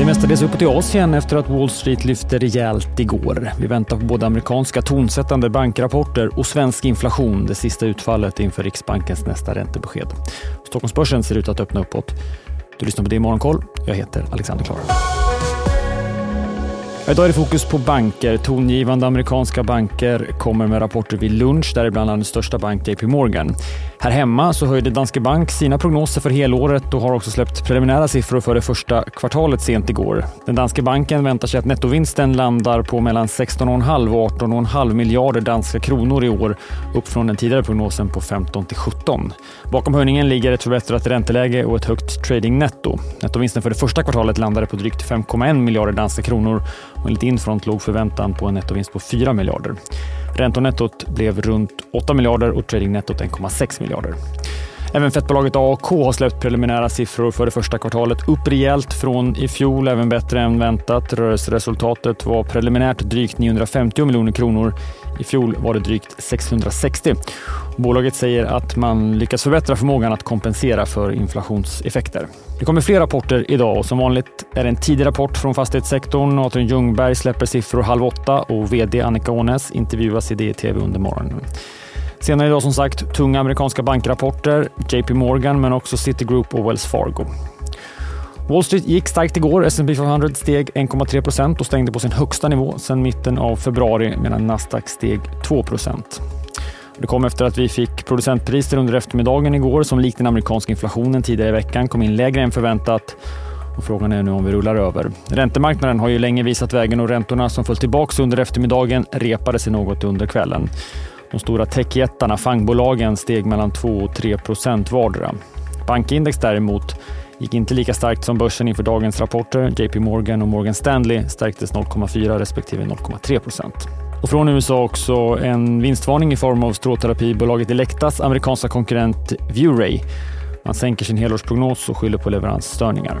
Det är mestadels uppåt i Asien efter att Wall Street lyfte rejält igår. Vi väntar på både amerikanska tonsättande bankrapporter och svensk inflation, det sista utfallet inför Riksbankens nästa räntebesked. Stockholmsbörsen ser ut att öppna uppåt. Du lyssnar på det i Morgonkoll. Jag heter Alexander Klar. Idag är det fokus på banker. Tongivande amerikanska banker kommer med rapporter vid lunch, däribland landets största bank JP Morgan. Här hemma så höjde Danske Bank sina prognoser för helåret och har också släppt preliminära siffror för det första kvartalet sent igår. Den danska banken väntar sig att nettovinsten landar på mellan 16,5 och 18,5 miljarder danska kronor i år, upp från den tidigare prognosen på 15 till 17. Bakom höjningen ligger ett förbättrat ränteläge och ett högt tradingnetto. Nettovinsten för det första kvartalet landade på drygt 5,1 miljarder danska kronor och enligt Infront låg förväntan på en nettovinst på 4 miljarder. Räntonettot blev runt 8 miljarder och tradingnettot 1,6 miljarder. Även fettbolaget AAK har släppt preliminära siffror för det första kvartalet. Upp rejält från i fjol, även bättre än väntat. Rörelseresultatet var preliminärt drygt 950 miljoner kronor. I fjol var det drygt 660. Bolaget säger att man lyckats förbättra förmågan att kompensera för inflationseffekter. Det kommer fler rapporter idag och som vanligt är en tidig rapport från fastighetssektorn. Adrian Ljungberg släpper siffror halv åtta och VD Annika Ånäs intervjuas i DTV under morgonen. Senare idag som sagt tunga amerikanska bankrapporter, JP Morgan men också Citigroup och Wells Fargo. Wall Street gick starkt igår. S&P 500 steg 1,3 procent och stängde på sin högsta nivå sedan mitten av februari medan Nasdaq steg 2 procent. Det kom efter att vi fick producentpriser under eftermiddagen igår som likt den amerikanska inflationen tidigare i veckan kom in lägre än förväntat och frågan är nu om vi rullar över. Räntemarknaden har ju länge visat vägen och räntorna som föll tillbaka under eftermiddagen repade sig något under kvällen. De stora techjättarna, fangbolagen, steg mellan 2 och 3 procent vardera. Bankindex däremot gick inte lika starkt som börsen inför dagens rapporter. JP Morgan och Morgan Stanley stärktes 0,4 respektive 0,3 procent. Och från USA också en vinstvarning i form av stråterapibolaget Elektas amerikanska konkurrent Viewray. Man sänker sin helårsprognos och skyller på leveransstörningar.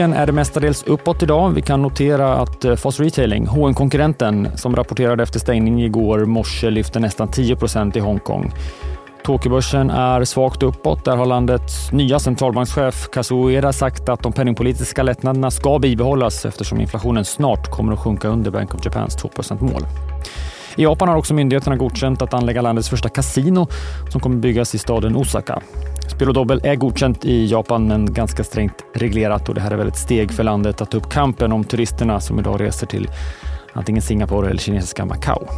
Aktien är det mestadels uppåt idag. Vi kan notera att eh, Foss Retailing, hm konkurrenten som rapporterade efter stängning igår morse, lyfter nästan 10% i Hongkong. Tokyobörsen är svagt uppåt. Där har landets nya centralbankschef Kazuo Ueda sagt att de penningpolitiska lättnaderna ska bibehållas eftersom inflationen snart kommer att sjunka under Bank of Japans 2% mål. I Japan har också myndigheterna godkänt att anlägga landets första kasino som kommer byggas i staden Osaka. Spel och dobbel är godkänt i Japan men ganska strängt reglerat och det här är väl ett steg för landet att ta upp kampen om turisterna som idag reser till antingen Singapore eller kinesiska Macao.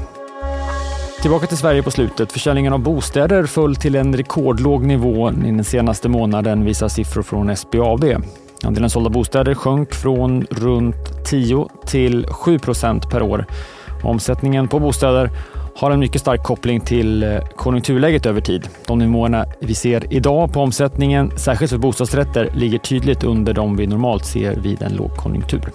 Tillbaka till Sverige på slutet. Försäljningen av bostäder föll till en rekordlåg nivå i den senaste månaden visar siffror från SBAB. Andelen sålda bostäder sjönk från runt 10 till 7 procent per år. Omsättningen på bostäder har en mycket stark koppling till eh, konjunkturläget över tid. De nivåerna vi ser idag på omsättningen, särskilt för bostadsrätter, ligger tydligt under de vi normalt ser vid en lågkonjunktur.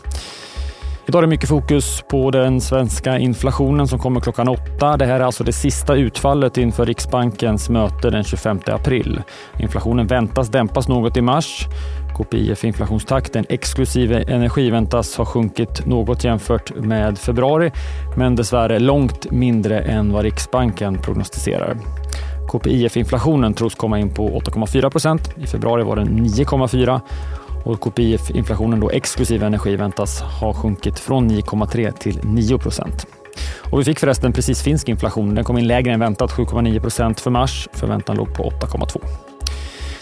Idag är det mycket fokus på den svenska inflationen som kommer klockan åtta. Det här är alltså det sista utfallet inför Riksbankens möte den 25 april. Inflationen väntas dämpas något i mars. KPIF-inflationstakten exklusive energi väntas ha sjunkit något jämfört med februari, men dessvärre långt mindre än vad Riksbanken prognostiserar. KPIF-inflationen tros komma in på 8,4 procent. I februari var den 9,4 och KPIF-inflationen då exklusive energi väntas ha sjunkit från 9,3 till 9 procent. Och vi fick förresten precis finsk inflation. Den kom in lägre än väntat, 7,9 procent för mars. Förväntan låg på 8,2.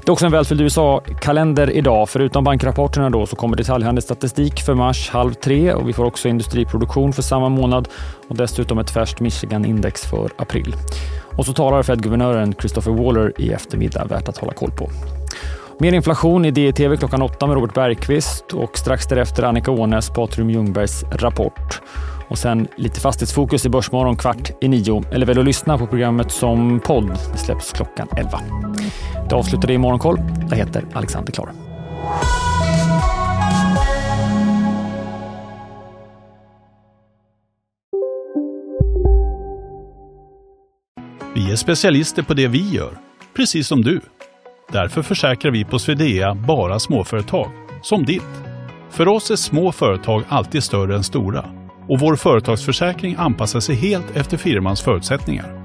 Det är också en välfylld USA-kalender idag. Förutom bankrapporterna då så kommer detaljhandelsstatistik för mars halv tre och vi får också industriproduktion för samma månad och dessutom ett färskt Michigan-index för april. Och så talar Fed-guvernören Christopher Waller i eftermiddag, värt att hålla koll på. Mer inflation i DTV klockan åtta med Robert Bergqvist och strax därefter Annika Ånäs Patrum Ljungbergs rapport. Och sen lite fastighetsfokus i Börsmorgon kvart i nio. Eller väl att lyssna på programmet som podd. Det släpps klockan 11. Det avslutar det i Morgonkoll. Jag heter Alexander Klar. Vi är specialister på det vi gör, precis som du. Därför försäkrar vi på Swedea bara småföretag, som ditt. För oss är små företag alltid större än stora och vår företagsförsäkring anpassar sig helt efter firmans förutsättningar.